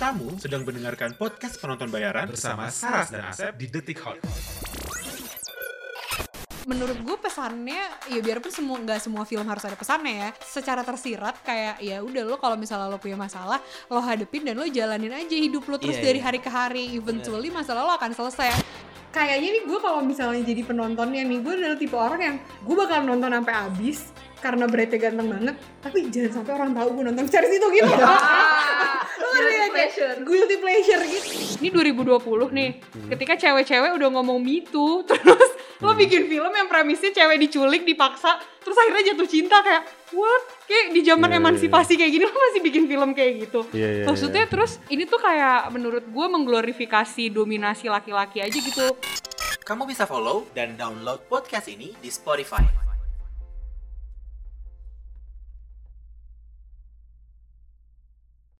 Kamu sedang mendengarkan podcast penonton bayaran bersama Saras dan Asep di Detik Hot. menurut gue pesannya ya biarpun semua nggak semua film harus ada pesannya ya secara tersirat kayak ya udah lo kalau misalnya lo punya masalah lo hadepin dan lo jalanin aja hidup lo terus Iya, dari iya. hari ke hari. Eventually masalah lo akan selesai. Kayaknya nih gue kalau misalnya jadi penontonnya nih gue adalah tipe orang yang gue bakal nonton sampai habis karena Brad ganteng banget. Tapi jangan sampai orang tahu gue nonton series itu gitu. Lo kayak guilty pleasure gitu. Ini 2020 nih. Ketika cewek-cewek udah ngomong me too terus lo bikin film yang premisnya cewek diculik dipaksa terus akhirnya jatuh cinta kayak what? Kayak di zaman Iya, iya, emansipasi kayak gini lo masih bikin film kayak gitu. Iya, iya, maksudnya iya. terus ini tuh kayak menurut gue mengglorifikasi dominasi laki-laki aja gitu. Kamu bisa follow dan download podcast ini di Spotify.